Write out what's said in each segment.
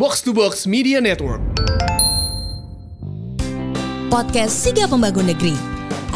Box to Box Media Network. Podcast Siga Pembangun Negeri.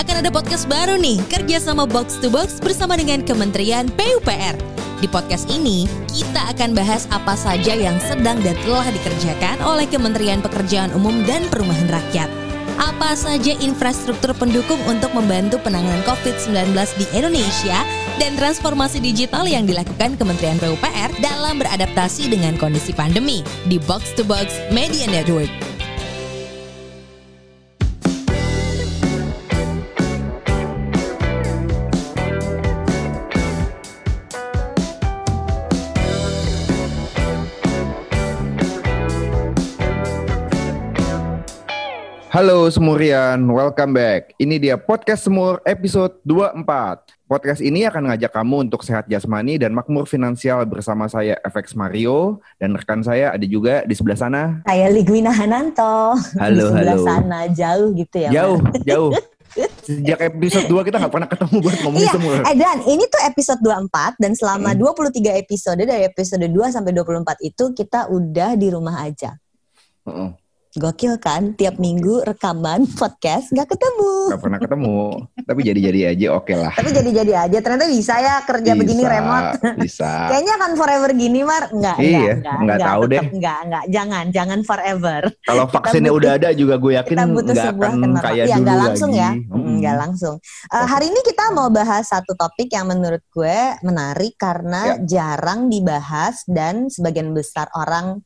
Akan ada podcast baru nih, kerja sama Box to Box bersama dengan Kementerian PUPR. Di podcast ini, kita akan bahas apa saja yang sedang dan telah dikerjakan oleh Kementerian Pekerjaan Umum dan Perumahan Rakyat. Apa saja infrastruktur pendukung untuk membantu penanganan COVID-19 di Indonesia dan transformasi digital yang dilakukan Kementerian PUPR dalam beradaptasi dengan kondisi pandemi di Box to Box Media Network. Halo Semurian, welcome back. Ini dia Podcast Semur episode 24. Podcast ini akan ngajak kamu untuk sehat jasmani dan makmur finansial bersama saya FX Mario dan rekan saya ada juga di sebelah sana. Saya Ligwina Hananto. Halo, di sebelah halo. sana jauh gitu ya. Jauh, Mbak? jauh. Sejak episode 2 kita nggak pernah ketemu buat ngomongin Iya, semur. eh Dan ini tuh episode 24 dan selama Hmm. 23 episode dari episode 2 sampai 24 itu kita udah di rumah aja. Heeh, Gokil kan? Tiap minggu rekaman podcast nggak ketemu. Nggak pernah ketemu. Tapi jadi-jadi aja oke lah. Tapi jadi-jadi aja ternyata bisa ya kerja begini Bisa, remote. Bisa. Kayaknya akan forever gini Mar? Enggak, Iya, enggak, nggak tahu tetep deh. Enggak, enggak, jangan, jangan forever. Kalau vaksinnya butuh- udah ada juga gue yakin kita butuh nggak sebuah akan kenapa kayak ya dulu nggak langsung lagi. ya Mm-mm. nggak langsung Eh, hari ini kita mau bahas satu topik yang menurut gue menarik karena Ya. jarang dibahas dan sebagian besar orang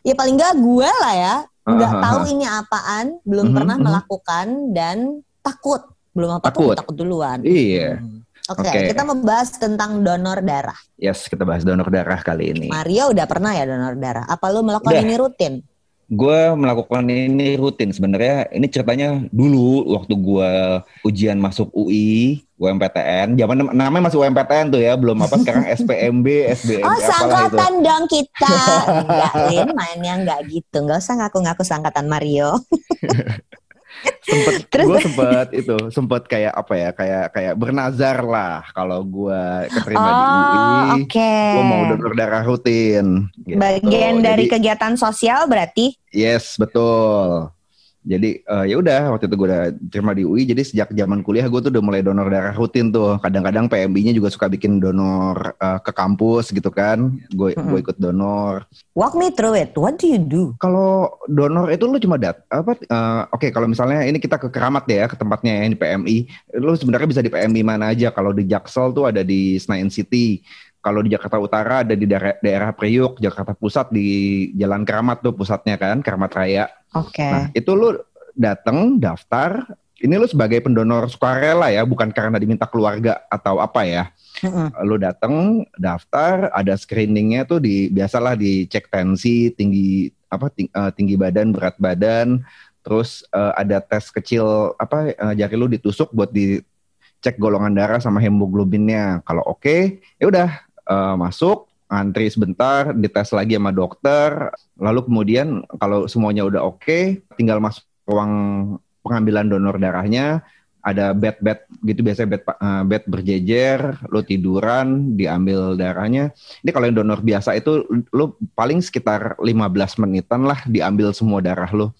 ya paling nggak gue lah ya nggak Ah, ah, tahu ah. ini apaan belum Mhm, pernah mhm. melakukan dan takut belum apa Takut. takut duluan Iya. Hmm. Oke, Oke. kita membahas tentang donor darah. Yes, kita bahas donor darah kali ini. Mario udah pernah ya donor darah? Apa lu melakukan Udah. ini rutin? Gue melakukan ini rutin sebenarnya. Ini ceritanya dulu waktu gue ujian masuk UI, UMPTN. Zaman namanya masih UMPTN tuh ya, belum apa sekarang SPMB, SBM, Oh, apalah itu. sangkatan dong kita. Enggak, Lin, mainnya enggak gitu. Enggak usah ngaku-ngaku sangkatan Mario. Sempet, Terus- gue sempet itu, sempet kayak apa ya, kayak kayak bernazar lah kalau gue keterima di UI. Oh, oke. Gue mau donor darah rutin. gitu. Bagian dari Jadi- kegiatan sosial berarti? Yes, betul. Jadi eh, ya udah waktu itu gue udah terima di UI. Jadi sejak zaman kuliah gue tuh udah mulai donor darah rutin tuh. Kadang-kadang PMB-nya juga suka bikin donor eh, ke kampus gitu kan. Gue gue Mm-mm. ikut donor. Walk me through it. What do you do? Kalau donor itu lu cuma dat apa? eh, Oke kalau misalnya ini kita ke Keramat ya ke tempatnya yang di PMI. Lu sebenarnya bisa di PMI mana aja. Kalau di Jaksel tuh ada di Senayan City. Kalau di Jakarta Utara ada di daerah, daerah Priuk, Jakarta Pusat di Jalan Keramat tuh pusatnya kan, Keramat Raya. Oke. Nah, itu lu datang daftar. Ini lu sebagai pendonor sukarela ya, bukan karena diminta keluarga atau apa ya. Mm-mm. Lu datang daftar, ada screeningnya tuh di biasalah dicek tensi, tinggi apa ting- eh, tinggi badan, berat badan, terus eh, ada tes kecil apa eh, jari lu ditusuk buat dicek golongan darah sama hemoglobinnya. Kalau oke, ya udah eh, masuk ngantri sebentar, dites lagi sama dokter, lalu kemudian kalau semuanya udah oke, tinggal masuk ruang pengambilan donor darahnya, ada bed-bed gitu biasanya bed eh, bed berjejer, lu tiduran, diambil darahnya. Ini kalau yang donor biasa itu lu paling sekitar 15 menitan lah diambil semua darah lu.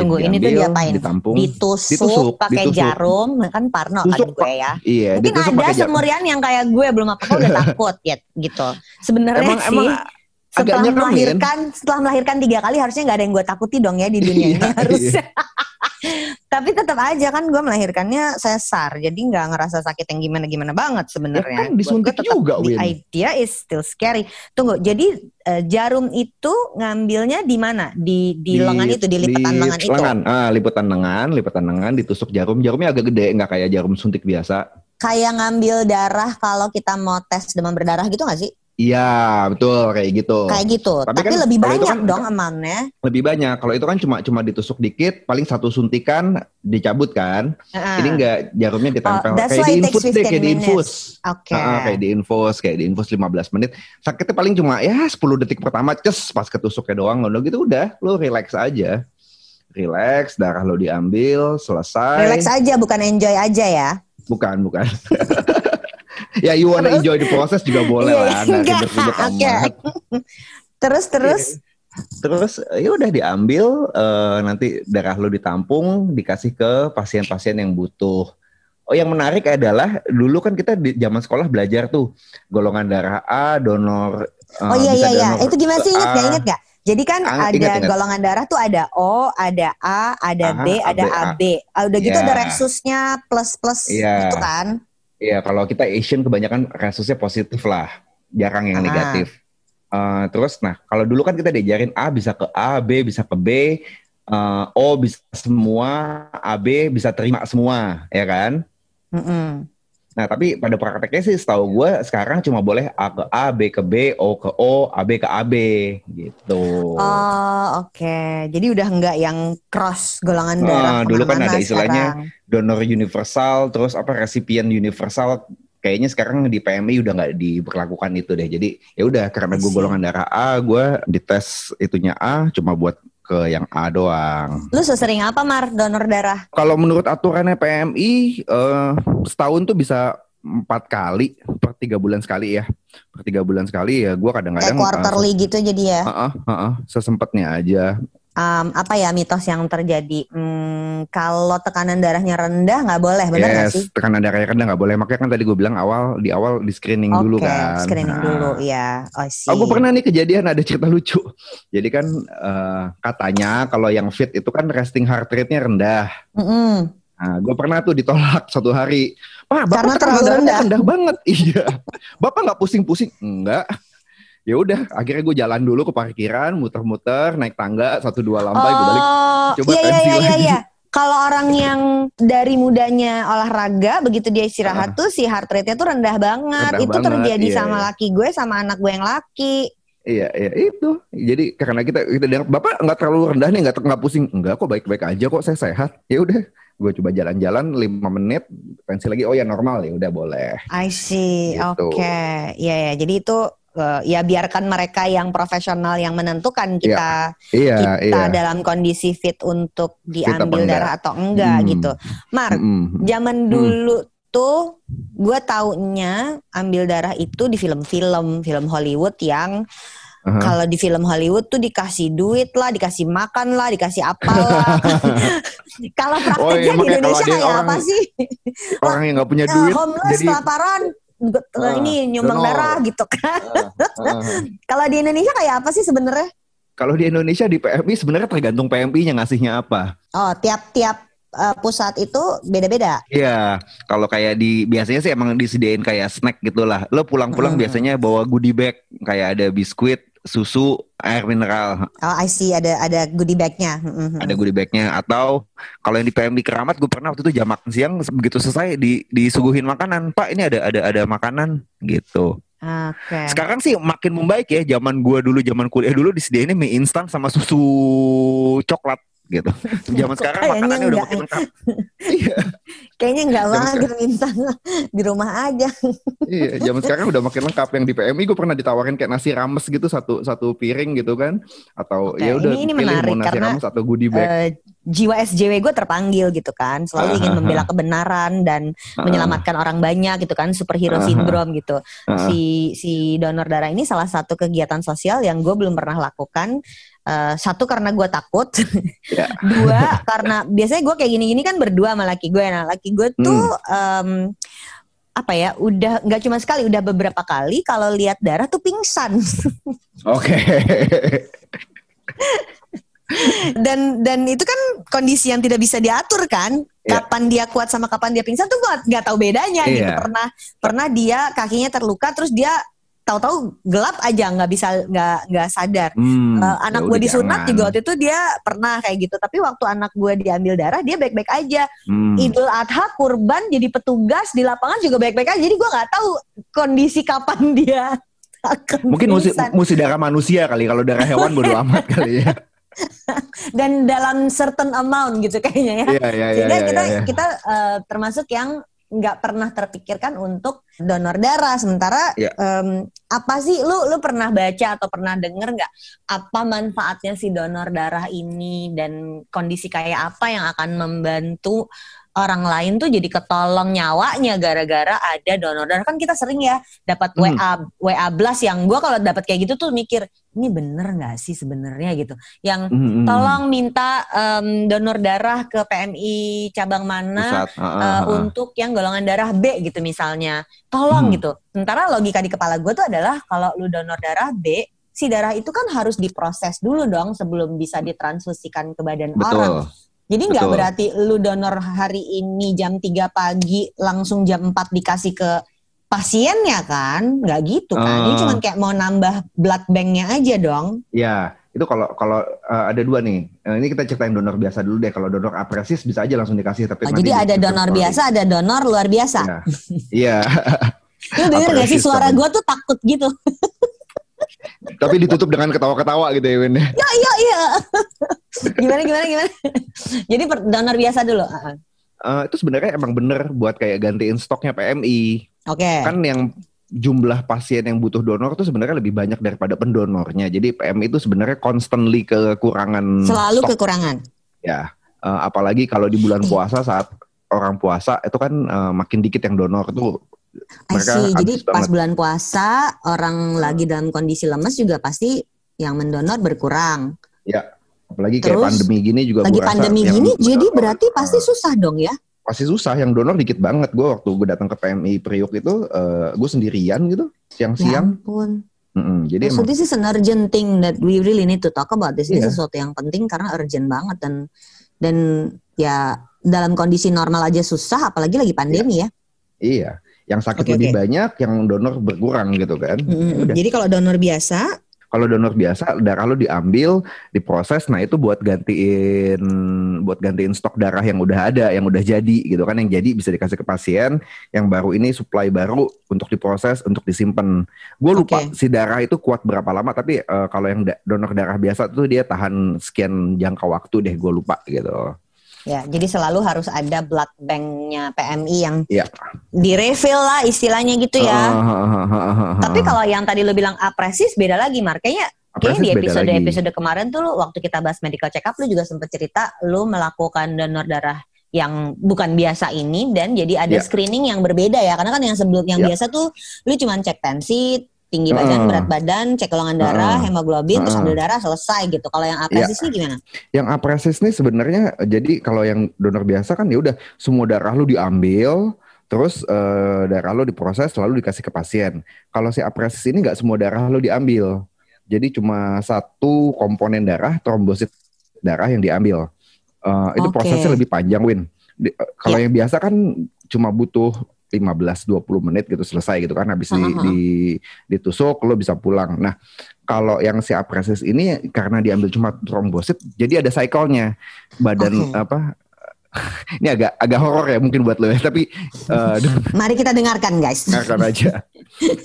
Tunggu, ini tuh diapain? Ditampung. Ditusuk, Ditusuk, pakai jarum, kan Parno Tusuk, kan gue ya. Iya, Mungkin ada semurian yang kayak gue belum apa-apa udah takut ya gitu. Sebenarnya sih emang setelah agak melahirkan setelah melahirkan tiga kali harusnya nggak ada yang gue takuti dong ya di dunia ini Iya, harusnya. Tapi tetap aja kan gue melahirkannya sesar, jadi nggak ngerasa sakit yang gimana gimana banget sebenarnya. Ya kan disuntik tetap juga, the Win. idea is still scary. Tunggu, jadi eh, jarum itu ngambilnya di mana? Di di, lengan itu, di lipatan lengan itu. lengan. Ah, lipatan lengan, lipatan lengan ditusuk jarum. Jarumnya agak gede, nggak kayak jarum suntik biasa. Kayak ngambil darah kalau kita mau tes demam berdarah gitu nggak sih? Iya, betul kayak gitu. Kayak gitu. Tapi Tapi, kan lebih banyak kan- dong amannya. Lebih banyak. Kalau itu kan cuma cuma ditusuk dikit, paling satu suntikan dicabut kan. Ini enggak jarumnya ditempel Oh, kayak di infus deh, kayak 15 di infus. Oke. Ah, kayak di infus, kayak di infus 15 menit. Sakitnya paling cuma ya 10 detik pertama ces pas ketusuknya doang. Udah gitu udah, lu relax aja. Relax, darah lo diambil, selesai. Relax aja, bukan enjoy aja ya. Bukan, bukan. ya you wanna enjoy the process juga boleh Iya, lah, nggak enggak, oke. Terus terus Terus ya udah diambil eh, nanti darah lu ditampung dikasih ke pasien-pasien yang butuh. Oh yang menarik adalah dulu kan kita di zaman sekolah belajar tuh golongan darah A, donor eh, Oh iya iya iya. Itu gimana sih inget A. gak inget gak? Jadi kan Ah, ada ingat, ingat. golongan darah tuh ada O, ada A, ada Aha, B, ada AB, A. AB. Ah, udah gitu Iya. ada resusnya plus plus Iya. gitu kan? Iya, kalau kita Asian kebanyakan kasusnya positif lah, jarang yang Ah. negatif. Eh, terus, nah kalau dulu kan kita diajarin A bisa ke A, B bisa ke B, eh, O bisa semua, AB bisa terima semua, ya kan? Mm-mm. Nah tapi pada prakteknya sih setahu gue sekarang cuma boleh A ke A, B ke B, O ke O, AB ke AB gitu. Oh oke. Jadi udah enggak yang cross golongan Ah, darah dulu kan ada istilahnya sekarang. Donor universal, terus apa resipien universal. Kayaknya sekarang di PMI udah nggak diberlakukan itu deh. Jadi ya udah karena gue golongan darah A, gue dites itunya A, cuma buat ke yang A doang. Lu sesering apa Mar donor darah? Kalau menurut aturannya PMI eh, setahun tuh bisa empat kali per tiga bulan sekali ya. Per tiga bulan sekali ya. Gue Kayak kadang-kadang quarterly gitu jadi ya. Heeh, heeh, sesempatnya aja. Um, apa ya mitos yang terjadi? Hmm, kalau tekanan darahnya rendah nggak boleh, benar nggak yes, sih? tekanan darahnya kan nggak boleh. Makanya kan tadi gue bilang awal di awal di screening dulu Oke, kan. screening Nah. dulu ya. Oh, sih. Gue pernah nih kejadian ada cerita lucu. Jadi kan eh, katanya kalau yang fit itu kan resting heart rate-nya rendah. Mm-mm. Nah, gue pernah tuh ditolak satu hari. Pak, bapak Karena terlalu rendah. rendah banget. Iya. Bapak nggak pusing-pusing? Enggak. Ya udah, akhirnya gue jalan dulu ke parkiran, muter-muter, naik tangga satu dua lantai, gue balik. Oh, coba iya iya tensi iya iya. lagi. iya. Kalau orang yang dari mudanya olahraga, begitu dia istirahat tuh si heart rate-nya tuh rendah banget. Rendah itu banget, terjadi iya, sama iya. laki gue sama anak gue yang laki. Iya, iya itu. Jadi karena kita kita dengar bapak nggak terlalu rendah nih, nggak nggak pusing, enggak kok baik-baik aja kok saya sehat. Ya udah, gue coba jalan-jalan lima menit, tensi lagi, oh ya normal ya udah boleh. I see. Gitu. Oke. Iya ya. Jadi itu eh, ya biarkan mereka yang profesional yang menentukan kita Iya, kita iya. dalam kondisi fit untuk diambil enggak. darah atau enggak Hmm. gitu. Mar, Mm-mm. zaman dulu tuh gue taunya ambil darah itu di film-film film Hollywood yang Aha. kalau di film Hollywood tuh dikasih duit lah, dikasih makan lah, dikasih apalah. kalau Oh, prakteknya iya, di Indonesia kayak orang- apa sih? Orang yang nggak punya duit, homeless jadi kelaparan Ah, ini nyumbang donor. darah gitu kan. Ah, ah. Kalau di Indonesia kayak apa sih sebenarnya? Kalau di Indonesia di PMI sebenarnya tergantung PMI-nya ngasihnya apa. Oh, tiap-tiap eh, pusat itu beda-beda. Iya, kalau kayak di biasanya sih emang disediain kayak snack gitulah. Lo pulang-pulang Mm-mm. biasanya bawa goodie bag kayak ada biskuit, susu, air mineral, Oh, I see ada ada goodie bag-nya. Mhm. ada goodie bagnya. Atau kalau yang di PMI Keramat, gue pernah waktu itu jam makan siang begitu selesai di disuguhin makanan. Pak ini ada ada ada makanan gitu. Oke. Sekarang sih makin membaik ya. Zaman gua dulu, zaman kuliah dulu disediainnya mie instan sama susu coklat gitu. Zaman sekarang Kayaknya makanannya udah enggak. makin lengkap. Iya, Kayaknya enggak banget gitu minta di rumah aja. iya. Zaman sekarang udah makin lengkap. Yang di PMI gue pernah ditawarin kayak nasi rames gitu satu satu piring gitu kan. Atau Oke, ya udah ini- ini menarik mau nasi karena, rames atau goodie bag. Eh, jiwa SJW gue terpanggil gitu kan, selalu ingin Ah, membela kebenaran dan Ah, menyelamatkan orang banyak gitu kan, superhero Ah, syndrome gitu. ah. Si si donor darah ini salah satu kegiatan sosial yang gue belum pernah lakukan. Eh, satu karena gue takut, Ya. dua karena biasanya gue kayak gini-gini kan berdua sama laki gue. Nah laki gue tuh Hmm. em, apa ya, udah nggak cuma sekali, udah beberapa kali kalau lihat darah tuh pingsan. Oke. dan dan itu kan kondisi yang tidak bisa diatur kan Iya. kapan dia kuat sama kapan dia pingsan tuh gua nggak tahu bedanya gitu Iya. pernah pernah dia kakinya terluka terus dia tahu-tahu gelap aja nggak bisa nggak nggak sadar Hmm, Eh, anak gue disunat jangan. juga waktu itu dia pernah kayak gitu tapi waktu anak gue diambil darah dia baik-baik aja Hmm. Idul Adha kurban jadi petugas di lapangan juga baik-baik aja jadi gue nggak tahu kondisi kapan dia akan Mungkin musi, musi darah manusia kali. Kalau darah hewan bodo amat kali ya. dan dalam certain amount gitu kayaknya ya Iya, iya, iya. sehingga iya, kita iya. kita eh, termasuk yang nggak pernah terpikirkan untuk donor darah. Sementara Ya. em, apa sih? Lu lu pernah baca atau pernah denger nggak apa manfaatnya si donor darah ini dan kondisi kayak apa yang akan membantu orang lain tuh jadi ketolong nyawanya gara-gara ada donor darah kan kita sering ya dapat Hmm. WA WA blast yang gua kalau dapat kayak gitu tuh mikir ini bener nggak sih sebenarnya gitu yang Hmm, hmm, tolong minta em, donor darah ke PMI cabang mana pusat. Ah, uh, ah. untuk yang golongan darah B gitu misalnya. Tolong Hmm. gitu. Sementara logika di kepala gue tuh adalah kalau lu donor darah B, si darah itu kan harus diproses dulu dong sebelum bisa ditransfusikan ke badan orang. Jadi nggak berarti lu donor hari ini jam 3 pagi langsung jam 4 dikasih ke pasiennya kan? Nggak gitu kan. Ini Ah. cuma kayak mau nambah blood banknya aja dong. Ya, itu kalau kalau uh, ada dua nih. Uh, ini kita ceritain donor biasa dulu deh. Kalau donor apresis bisa aja langsung dikasih Oh, tapi nanti jadi di- ada donor biasa, ada donor luar biasa. Ya. Iya. Lu denger gak sih suara gue tuh takut gitu? tapi ditutup dengan ketawa-ketawa gitu ya Win. iya iya. gimana gimana gimana? Jadi per- donor biasa dulu. Uh, itu sebenarnya emang bener buat kayak gantiin stoknya PMI. Oke. Kan yang jumlah pasien yang butuh donor tuh sebenarnya lebih banyak daripada pendonornya. Jadi PMI itu sebenarnya constantly kekurangan Selalu stok. kekurangan. Ya, eh, apalagi kalau di bulan Eh. puasa saat orang puasa itu kan eh, makin dikit yang donor tuh. Mereka. Jadi pas banget. bulan puasa orang lagi dalam kondisi lemes juga pasti yang mendonor berkurang. Apalagi kayak Terus, pandemi gini juga Lagi rasa pandemi yang gini, mendonor, jadi berarti pasti eh, susah dong ya? pasti susah. Yang donor dikit banget. Gue waktu gue datang ke PMI Priuk itu, gue sendirian gitu, Ya siang-siang. ampun. Mm-mm, Jadi So emang this is an urgent thing that we really need to talk about. This Ini Iya. sesuatu yang penting karena urgent banget dan dan ya dalam kondisi normal aja susah, apalagi lagi pandemi ya. iya. Yang sakit Oke, lebih oke. banyak, yang donor berkurang gitu kan. Ya udah. Jadi kalau donor biasa, Kalau donor biasa darah lo diambil, diproses, nah itu buat gantiin buat gantiin stok darah yang udah ada, yang udah jadi gitu kan, yang jadi bisa dikasih ke pasien, yang baru ini supply baru untuk diproses, untuk disimpan. Gue lupa Oke. si darah itu kuat berapa lama, tapi eh, kalau yang da- donor darah biasa tuh dia tahan sekian jangka waktu deh, gue lupa gitu. Ya jadi selalu harus ada blood banknya PMI yang Iya. di-refill lah istilahnya gitu ya. Tapi kalau yang tadi lu bilang apresis beda lagi, Mar. Kayaknya di lagi. episode-episode kemarin tuh lu, waktu kita bahas medical check up lu juga sempat cerita lu melakukan donor darah yang bukan biasa ini dan jadi ada Ya. screening yang berbeda ya karena kan yang sebelum yang Ya. biasa tuh lu cuma cek tensi tinggi badan Heeh. berat badan cek golongan darah Heeh. hemoglobin terus Heeh. ambil darah selesai gitu kalau yang apresis Ya. ini gimana Yang apresis nih sebenarnya jadi kalau yang donor biasa kan ya udah semua darah lu diambil terus eh, darah lu diproses lalu dikasih ke pasien. Kalau si apresis ini nggak semua darah lu diambil. Jadi cuma satu komponen darah trombosit darah yang diambil. Eh, itu Oke. prosesnya lebih panjang Win. Di- eh, kalau yang biasa kan cuma butuh 15-20 menit gitu selesai gitu kan habis di, di- ditusuk lo bisa pulang. Nah kalau yang si apresis ini karena diambil cuma trombosit, jadi ada cycle-nya. Badan Oke. apa? ini agak agak horor ya mungkin buat lo ya, tapi eh mari kita dengarkan guys dengarkan aja.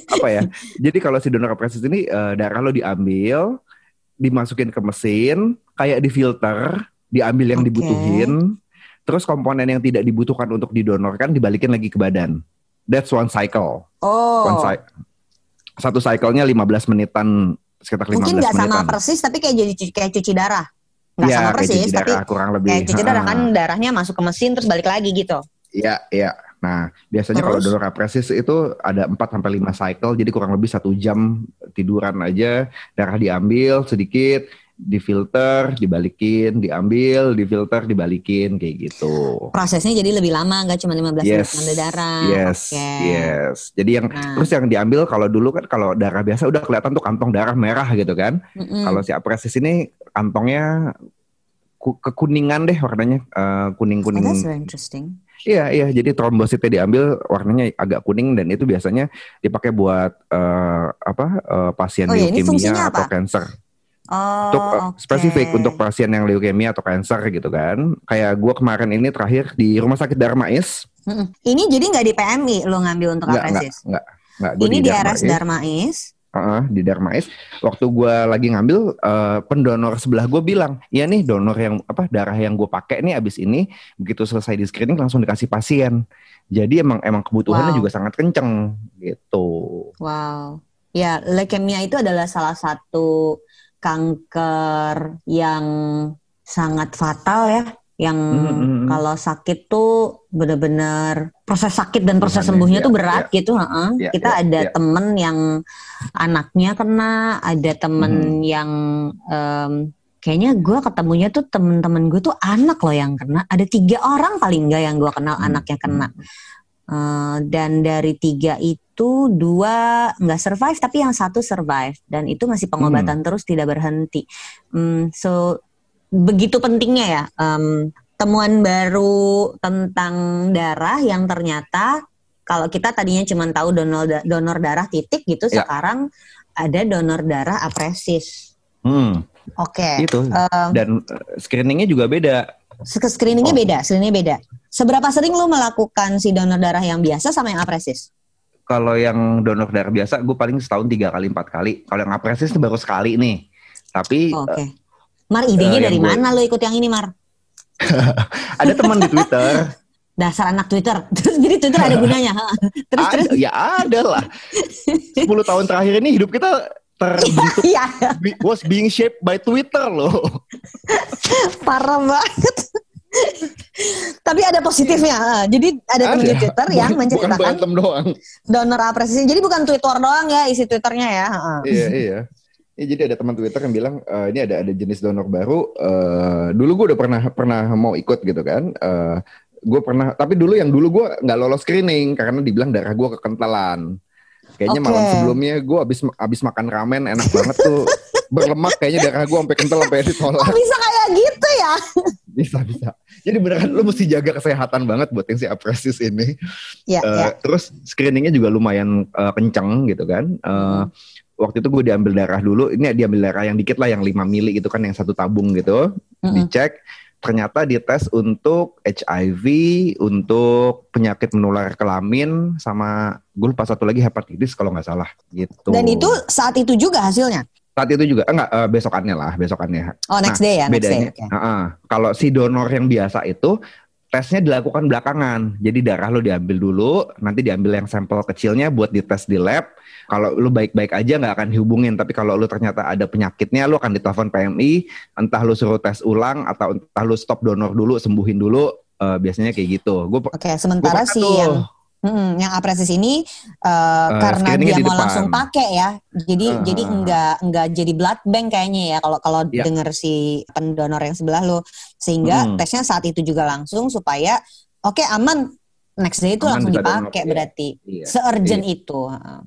apa ya? Jadi kalau si donor apresis ini eh, darah lo diambil, dimasukin ke mesin, kayak difilter, diambil yang Oke. dibutuhin, terus komponen yang tidak dibutuhkan untuk didonorkan dibalikin lagi ke badan. That's one cycle. oh One cy- satu cycle-nya 15 menitan sekitar 15 mungkin nggak sama menitan. persis tapi kayak jadi kayak cuci darah nggak Iya, sama persis cuci tapi darah, kurang lebih. kayak cuci darah kan darahnya masuk ke mesin terus balik lagi gitu Iya, iya. Nah, biasanya kalau donor apresis itu ada 4 sampai 5 cycle, jadi kurang lebih satu jam tiduran aja, darah diambil sedikit, difilter, dibalikin, diambil, difilter, dibalikin kayak gitu. prosesnya jadi lebih lama nggak cuma 15 menit Yes. ngambil darah Yes, Oke. yes. Jadi yang Nah. terus yang diambil kalau dulu kan kalau darah biasa udah kelihatan tuh kantong darah merah gitu kan. Mm-mm. Kalau si apresis ini kantongnya ku- kekuningan deh warnanya eh, Oh, kuning-kuning. that's very interesting. Iya iya jadi trombositnya diambil warnanya agak kuning dan itu biasanya dipakai buat eh, apa eh, pasien Oh ya, leukemia atau apa? Oh, Untuk eh, oke. spesifik untuk pasien yang leukemia atau cancer gitu kan. Kayak gua kemarin ini terakhir di Rumah Sakit Darmais. Mm-mm. Ini jadi nggak di PMI lo ngambil untuk apresis. enggak enggak gua Ini di RS Darmais. Darmais. uh, di Darmais. Waktu gue lagi ngambil uh, pendonor sebelah gue bilang, ya nih donor yang apa darah yang gue pakai nih abis ini begitu selesai di screening langsung dikasih pasien. Jadi emang emang kebutuhannya Wow. juga sangat kenceng gitu. Wow. Ya, leukemia itu adalah salah satu kanker yang sangat fatal ya. Yang Hmm, hmm, hmm. kalau sakit tuh benar-benar proses sakit dan proses Tuhannya, sembuhnya ya, tuh berat gitu. heeh. Ya, Kita ya, ada ya. temen yang anaknya kena, ada temen Hmm. yang em, kayaknya gue ketemunya tuh temen-temen gue tuh anak loh yang kena. Ada tiga orang paling enggak yang gue kenal Hmm, anaknya kena. Eh, dan dari tiga itu dua nggak survive tapi yang satu survive dan itu masih pengobatan terus tidak berhenti. Hmm, so begitu pentingnya ya em, temuan baru tentang darah yang ternyata kalau kita tadinya cuma tahu donor donor darah titik gitu Ya. sekarang ada donor darah apresis. Hmm, Oke. itu. Em, Dan uh, screeningnya juga beda. Screeningnya Oh. beda, screeningnya beda. Seberapa sering lu melakukan si donor darah yang biasa sama yang apresis? Kalau yang donor darah biasa, gue paling setahun tiga kali empat kali. Kalau yang apresis baru sekali nih. Tapi Oke. Mar idenya eh, yang dari gue- mana lo ikut yang ini Mar? ada teman di Twitter. Dasar anak Twitter. Terus jadi Twitter ada gunanya. terus terus. ya ada lah. 10 tahun terakhir ini hidup kita terbentuk Iya, be- was being shaped by Twitter loh. parah banget. Tapi ada positifnya. ha. Jadi ada teman di. Twitter yang Bukan- menceritakan bukan doang. donor apresiasi. Jadi bukan Twitter doang ya isi Twitternya ya. iya iya. Ya, jadi ada teman Twitter yang bilang "Eh, ini ada ada jenis donor baru. Eh, dulu gue udah pernah pernah mau ikut gitu kan. Eh, gue pernah tapi dulu yang dulu gue nggak lolos screening karena dibilang darah gue kekentalan. Kayaknya Oke. malam sebelumnya gue abis abis makan ramen enak banget tuh berlemak kayaknya darah gue sampai kental sampai ditolak. Oh bisa kayak gitu ya? Bisa bisa. Jadi beneran lu mesti jaga kesehatan banget buat yang si apresis ini. Ya, Eh, ya. Terus screeningnya juga lumayan eh, kenceng gitu kan. Eh, Waktu itu gue diambil darah dulu. Ini diambil darah yang dikit lah, yang 5 mili gitu kan, yang satu tabung gitu. Mm-mm. Dicek. Ternyata dites untuk HIV, untuk penyakit menular kelamin, sama gue lupa satu lagi hepatitis kalau nggak salah gitu. Dan itu saat itu juga hasilnya. Saat itu juga enggak eh, besokannya lah, besokannya. Oh next Nah, day ya, next day. bedanya, Oke. Heeh. kalau si donor yang biasa itu tesnya dilakukan belakangan. Jadi darah lo diambil dulu, nanti diambil yang sampel kecilnya buat dites di lab. Kalau lu baik-baik aja nggak akan dihubungin, tapi kalau lu ternyata ada penyakitnya, lu akan ditelepon PMI, entah lu suruh tes ulang atau entah lu stop donor dulu, sembuhin dulu. eh, biasanya kayak gitu. Gue Oke, sementara si yang Mm, yang apresis ini uh, karena screeningnya dia di mau depan. langsung pakai ya, jadi Ah. jadi enggak enggak jadi blood bank kayaknya ya kalau kalau Ya. dengar si pendonor yang sebelah lo, sehingga Mm. tesnya saat itu juga langsung supaya oke aman next day itu Aman langsung donor, dipakai iya. berarti Iya, se-urgent itu. Heeh.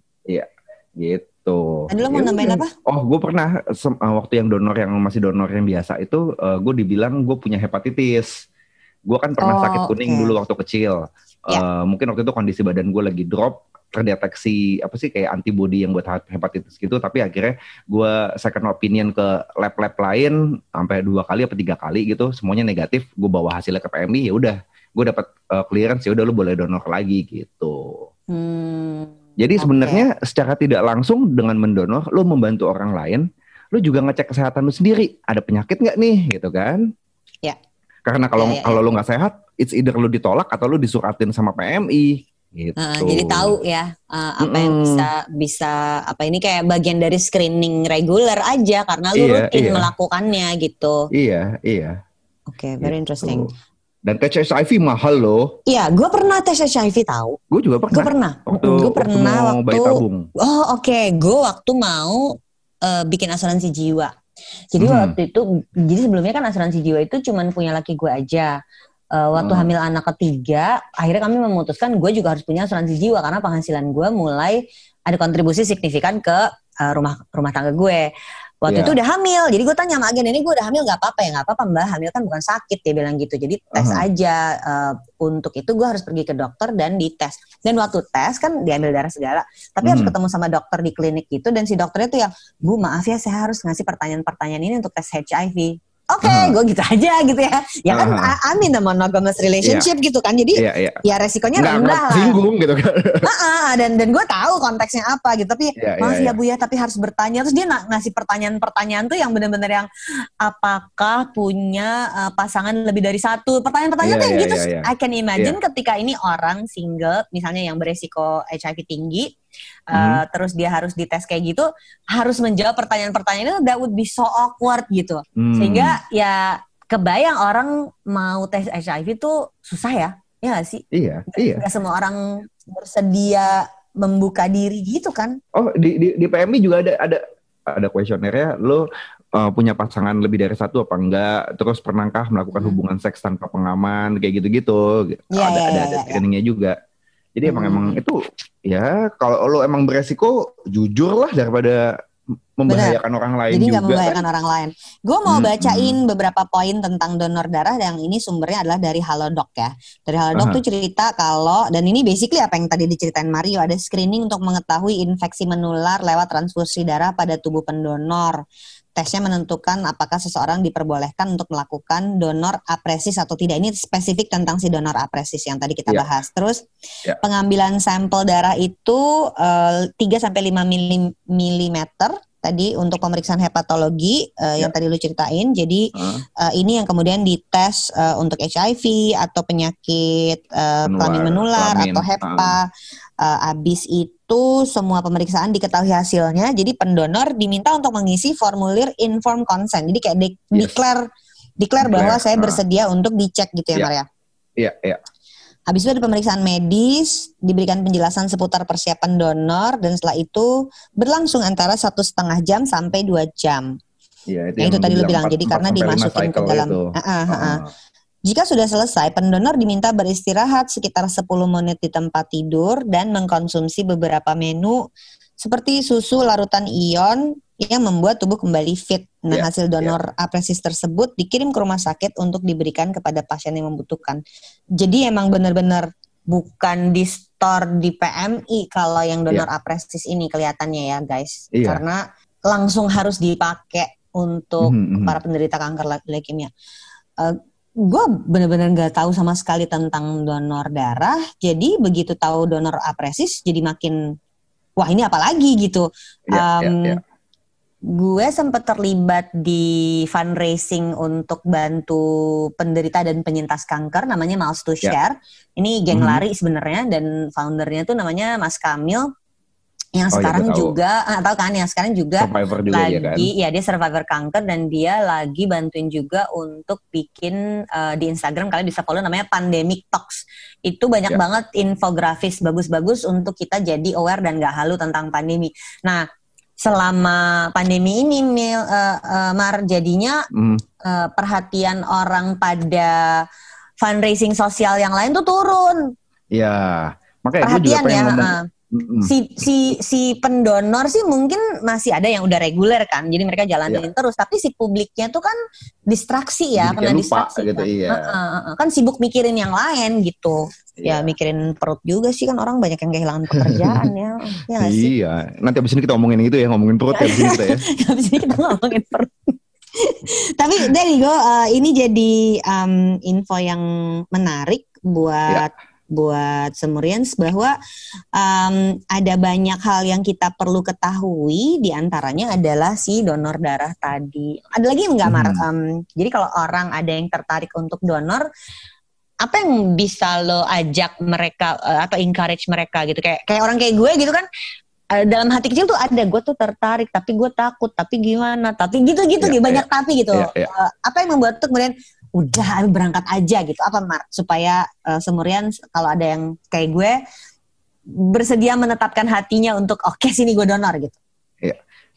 gitu. Tadi lo mau Ya nambahin apa? Oh, gue pernah uh, waktu yang donor yang masih donor yang biasa itu, gue dibilang gue punya hepatitis. Gue kan pernah Oh, sakit kuning oke. dulu waktu kecil. Eh, mungkin waktu itu kondisi badan gue lagi drop, terdeteksi apa sih kayak antibody yang buat hepatitis gitu. Tapi akhirnya gue second opinion ke lab-lab lain sampai dua kali apa tiga kali gitu, semuanya negatif. Gue bawa hasilnya ke PMI, ya udah, gue dapat uh, clearance ya udah lu boleh donor lagi gitu. Hmm, Jadi Oke. sebenarnya secara tidak langsung dengan mendonor, lo membantu orang lain, lo juga ngecek kesehatan lo sendiri. Ada penyakit nggak nih, gitu kan? Ya. Karena kalau Ya, ya, kalau ya. lo nggak sehat, it's either lo ditolak atau lo disuratin sama PMI. Gitu. Heeh, jadi tahu ya uh, apa yang Mm-mm. bisa bisa apa ini kayak bagian dari screening reguler aja karena lu Iya, rutin iya. melakukannya gitu. Iya, iya. Oke, very gitu. interesting. Dan tes HIV mahal loh. Iya, gue pernah tes HIV tahu. Gue juga Gue pernah. pernah. Waktu, gue waktu pernah mau waktu. bayi tabung. Oh oke, gue waktu mau eh, bikin asuransi jiwa. Jadi Hmm. waktu itu, jadi sebelumnya kan asuransi jiwa itu cuman punya laki gue aja. Eh, waktu Hmm. hamil anak ketiga, akhirnya kami memutuskan gue juga harus punya asuransi jiwa karena penghasilan gue mulai ada kontribusi signifikan ke eh, rumah rumah tangga gue. Waktu Iya. itu udah hamil, jadi gue tanya sama agen ini gue udah hamil nggak apa-apa ya nggak apa-apa mbak hamil kan bukan sakit dia bilang gitu. Jadi tes Aha. aja eh, untuk itu gue harus pergi ke dokter dan dites. Dan waktu tes kan diambil darah segala, tapi harus Hmm. ketemu sama dokter di klinik gitu dan si dokternya tuh yang bu maaf ya saya harus ngasih pertanyaan-pertanyaan ini untuk tes HIV. Oke Ah. gue gitu aja gitu ya ya kan Ah. I- I'm in a monogamous relationship gitu kan jadi Iya, iya. ya resikonya Nggak rendah lah singgung gitu kan. Ah, dan dan gue tahu konteksnya apa gitu tapi Iya, iya, maaf iya. ya bu ya tapi harus bertanya terus dia ngasih pertanyaan-pertanyaan tuh yang bener-bener yang apakah punya uh, pasangan lebih dari satu pertanyaan-pertanyaan Iya, tuh yang iya, gitu iya, iya. I can imagine ketika ini orang single misalnya yang beresiko HIV tinggi uh, terus dia harus dites kayak gitu harus menjawab pertanyaan-pertanyaan itu that would be so awkward gitu Hmm. sehingga ya kebayang orang mau tes HIV tuh susah ya ya gak sih Iya, iya. nggak semua orang bersedia membuka diri gitu kan Oh, di di, di PMI juga ada ada ada kuesionernya lo uh, punya pasangan lebih dari satu apa enggak terus pernahkah melakukan Hmm. hubungan seks tanpa pengaman kayak gitu-gitu Iya, ada iya, ada iya, ada iya. screeningnya juga jadi emang Hmm. emang itu ya kalau lo emang beresiko jujur lah daripada membahayakan orang lain jadi juga nggak membahayakan kan. orang lain gue mau Hmm, bacain beberapa poin tentang donor darah yang ini sumbernya adalah dari Halodoc ya dari Halodoc Aha. tuh cerita kalau dan ini basically apa yang tadi diceritain Mario ada screening untuk mengetahui infeksi menular lewat transfusi darah pada tubuh pendonor tesnya menentukan apakah seseorang diperbolehkan untuk melakukan donor apresis atau tidak. Ini spesifik tentang si donor apresis yang tadi kita Ya. bahas. Terus Ya. pengambilan sampel darah itu eh, 3 sampai 5 mili- milimeter tadi untuk pemeriksaan hepatologi eh, yang tadi lu ceritain. Jadi Heeh. eh, ini yang kemudian dites eh, untuk HIV atau penyakit Menular, kelamin menular kelamin, atau HEPA. Eh, abis itu semua pemeriksaan diketahui hasilnya. Jadi pendonor diminta untuk mengisi formulir informed consent. Jadi kayak de- Yes. declare declare bahwa Declare, saya ah. bersedia untuk dicek gitu ya, Iya. Maria. Iya, iya. Habis itu ada pemeriksaan medis, diberikan penjelasan seputar persiapan donor, dan setelah itu berlangsung antara satu setengah jam sampai dua jam. Iya, Yang itu yang tadi lu bilang bilang, empat- jadi empat karena sampai lima dimasukin ke dalam. itu. Ah, ah, ah, ah. Jika sudah selesai, pendonor diminta beristirahat sekitar 10 menit di tempat tidur dan mengkonsumsi beberapa menu seperti susu larutan ion yang membuat tubuh kembali fit. Nah, Ya, hasil donor apresis tersebut dikirim ke rumah sakit untuk diberikan kepada pasien yang membutuhkan. Jadi emang benar-benar bukan di store di PMI kalau yang donor apresis ini kelihatannya ya, guys. Iya. Karena langsung harus dipakai untuk Mhm, mhm. para penderita kanker le- leukemia. Gue bener-bener nggak tahu sama sekali tentang donor darah. Jadi begitu tahu donor apresis, jadi makin wah ini apa lagi gitu. Iya, iya, Um, iya. Gue sempat terlibat di fundraising untuk bantu penderita dan penyintas kanker, namanya Miles to Ya. Share. Ini geng Mhm. lari sebenarnya dan foundernya tuh namanya Mas Kamil, yang Oh, iya, sekarang juga, ah, tahu kan? Yang sekarang juga Survivor juga lagi dia kan. ya dia survivor kanker dan dia lagi bantuin juga untuk bikin eh, di Instagram kalian bisa follow namanya Pandemic Talks itu banyak Ya. banget infografis bagus-bagus untuk kita jadi aware dan gak halu tentang pandemi nah selama pandemi ini Mil, eh, eh, Mar jadinya Hmm, eh, perhatian orang pada fundraising sosial yang lain tuh turun Iya. Makanya gue juga perhatian pengen ya ngomong. eh Si si si pendonor sih mungkin masih ada yang udah reguler kan. Jadi mereka jalanin terus. Tapi si publiknya tuh kan distraksi ya kena kayak lupa distraksi gitu, kan. iya. Kan sibuk mikirin yang lain gitu. Ya Iya. mikirin perut juga sih. Kan orang banyak yang kehilangan pekerjaan ya. Ya sih? Iya, nanti abis ini kita ngomongin itu ya, ngomongin perut ya abis ini kita ya. habis ini kita ngomongin perut. Tapi you go. Uh, ini jadi um, info yang menarik buat buat Semurians bahwa um, ada banyak hal yang kita perlu ketahui di antaranya adalah si donor darah tadi. Ada lagi nggak Mar? Hmm. Um, jadi kalau orang ada yang tertarik untuk donor, apa yang bisa lo ajak mereka uh, atau encourage mereka gitu? Kayak kayak orang kayak gue gitu kan. uh, dalam hati kecil tuh ada gue tuh tertarik tapi gue takut tapi gimana tapi gitu-gitu Iya, gitu banyak tapi gitu Iya, iya. Uh, apa yang membuat tuh kemudian udah berangkat aja gitu. Apa Mar? Supaya uh, semurian kalau ada yang kayak gue bersedia menetapkan hatinya untuk oke sini gue donor gitu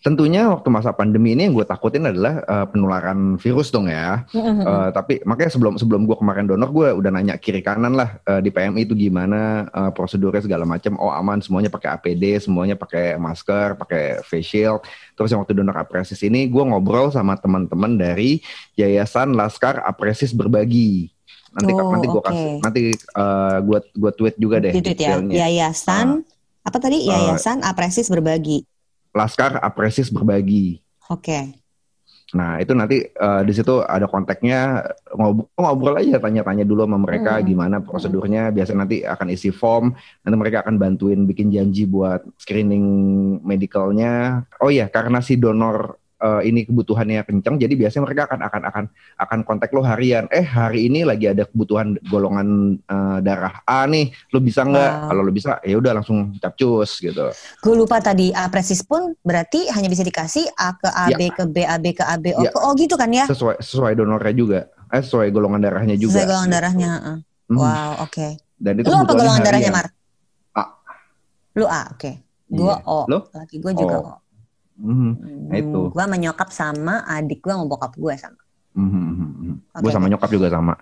Tentunya waktu masa pandemi ini yang gue takutin adalah eh, penularan virus dong ya. Eh, tapi makanya sebelum sebelum gue kemarin donor gue udah nanya kiri kanan lah eh, di PMI itu gimana eh, prosedurnya segala macam. Oh aman semuanya pakai APD, semuanya pakai masker, pakai face shield. Terus yang waktu donor apresis ini gue ngobrol sama teman-teman dari Yayasan Laskar Apresis Berbagi. Nanti Oh, nanti gue oke. kasih nanti eh, gue gue tweet juga deh tweet ya yayasan apa tadi Uh, yayasan apresis berbagi Laskar Apresis Berbagi. oke Nah itu nanti uh, di situ ada kontaknya ngobrol, ngobrol aja tanya-tanya dulu sama mereka Hmm. gimana prosedurnya. Biasa nanti akan isi form, nanti mereka akan bantuin bikin janji buat screening medicalnya. Oh iya karena si donor uh, ini kebutuhannya kencang, jadi biasanya mereka akan akan akan akan kontak lo harian. Eh hari ini lagi ada kebutuhan golongan uh, darah A nih, lo bisa nggak? Wow. Kalau lo bisa, ya udah langsung capcus gitu. Gue lupa tadi A presis pun berarti hanya bisa dikasih A ke AB ke B, AB ke AB, O Ya. ke O gitu kan ya? Sesuai sesuai donornya juga, eh sesuai golongan darahnya juga. Sesuai golongan darahnya. Hmm. Wow, oke. Dan itu Lu apa golongan darahnya, harian. Mar? A. Lu A, oke. Gue Iya. O. Lu? Laki gue juga O. O. Mhm. Nah, itu. Gue menyokap sama adik gue sama bokap gue sama. Mhm, mhm, mhm. Oke. Gue sama nyokap juga sama.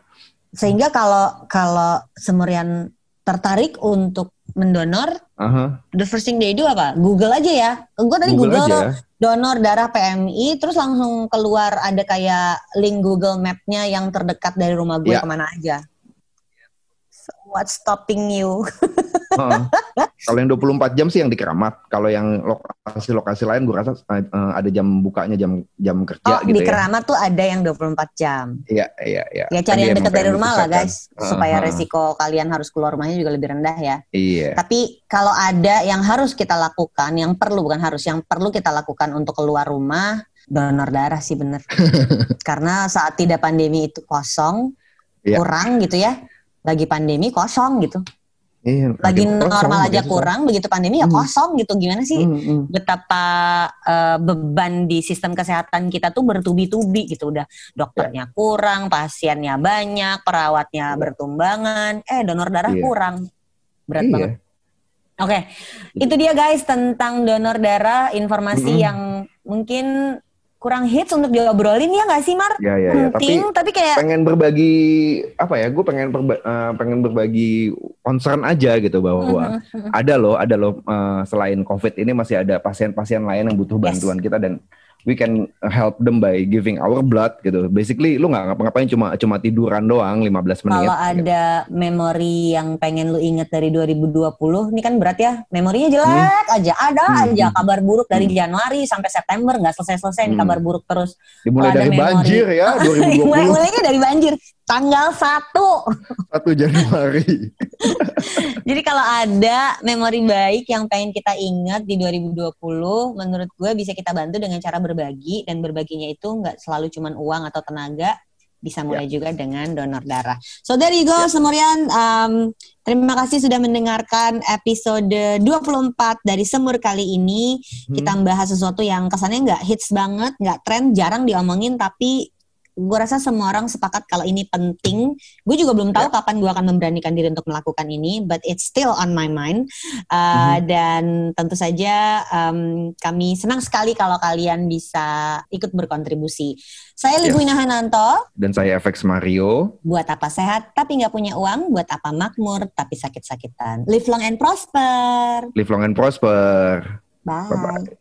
Sehingga kalau kalau Semurian tertarik untuk mendonor, Aha, the first thing they do apa? Google aja ya. Gue tadi Google Google, aja. donor darah PMI, terus langsung keluar ada kayak link Google Map-nya yang terdekat dari rumah gue Ya. ke mana aja. So, what's stopping you? Kalau yang 24 jam sih yang di Keramat. Kalau yang lokasi-lokasi lain gue rasa eh, ada jam bukanya jam jam kerja oh, gitu di ya. Keramat tuh ada yang 24 jam. Iya, iya, iya. Ya cari yang dekat dari rumah lah guys, supaya Aha. resiko kalian harus keluar rumahnya juga lebih rendah ya. Iya. Tapi kalau ada yang harus kita lakukan, yang perlu bukan harus, yang perlu kita lakukan untuk keluar rumah, donor darah sih bener. Karena saat tidak pandemi itu kosong, Iya. kurang gitu ya. Lagi pandemi kosong gitu. Iya, Lagi kosong, normal aja susah. kurang, begitu pandemi ya Hmm. kosong gitu. Gimana sih Hmm, hmm. betapa eh, beban di sistem kesehatan kita tuh bertubi-tubi gitu udah dokternya kurang, pasiennya banyak, perawatnya bertumbangan, eh donor darah Iya. kurang. Berat Iya. banget. Oke, itu dia guys tentang donor darah, informasi Mm-mm. yang mungkin kurang hits untuk diobrolin ya nggak sih Mar? Ya, ya, ya. Tapi Penting, tapi kayak pengen berbagi apa ya? Gue pengen perba- eh, pengen berbagi concern aja gitu bahwa Mhm. ada loh, ada loh eh, selain COVID ini masih ada pasien-pasien lain yang butuh Yes. bantuan kita dan we can help them by giving our blood gitu. Basically lu nggak ngapa-ngapain cuma cuma tiduran doang 15 menit. kalau ada memori yang pengen lu inget dari 2020, ini kan berat ya, memorinya jelek aja, ada Hmm. aja kabar buruk dari Hmm. Januari sampai September nggak selesai-selesai Hmm. kabar buruk terus. Dimulai dari memori. banjir ya Mulai 2020 mulainya dari banjir, tanggal 1. 1 Januari. Jadi kalau ada memori baik yang pengen kita ingat di 2020, menurut gue bisa kita bantu dengan cara berbagi dan berbaginya itu nggak selalu cuman uang atau tenaga, bisa mulai juga dengan donor darah. So there you go, Semurian. Um, terima kasih sudah mendengarkan episode 24 dari Semur kali ini. Kita membahas sesuatu yang kesannya nggak hits banget, nggak tren, jarang diomongin, tapi gue rasa semua orang sepakat kalau ini penting. Gue juga belum tahu kapan gue akan memberanikan diri untuk melakukan ini, but it's still on my mind. Uh, Dan tentu saja um, kami senang sekali kalau kalian bisa ikut berkontribusi. Saya Yes. Ligwina Hananto. Dan saya FX Mario. Buat apa sehat tapi nggak punya uang, buat apa makmur tapi sakit-sakitan. Live long and prosper. Live long and prosper. Bye. Bye-bye.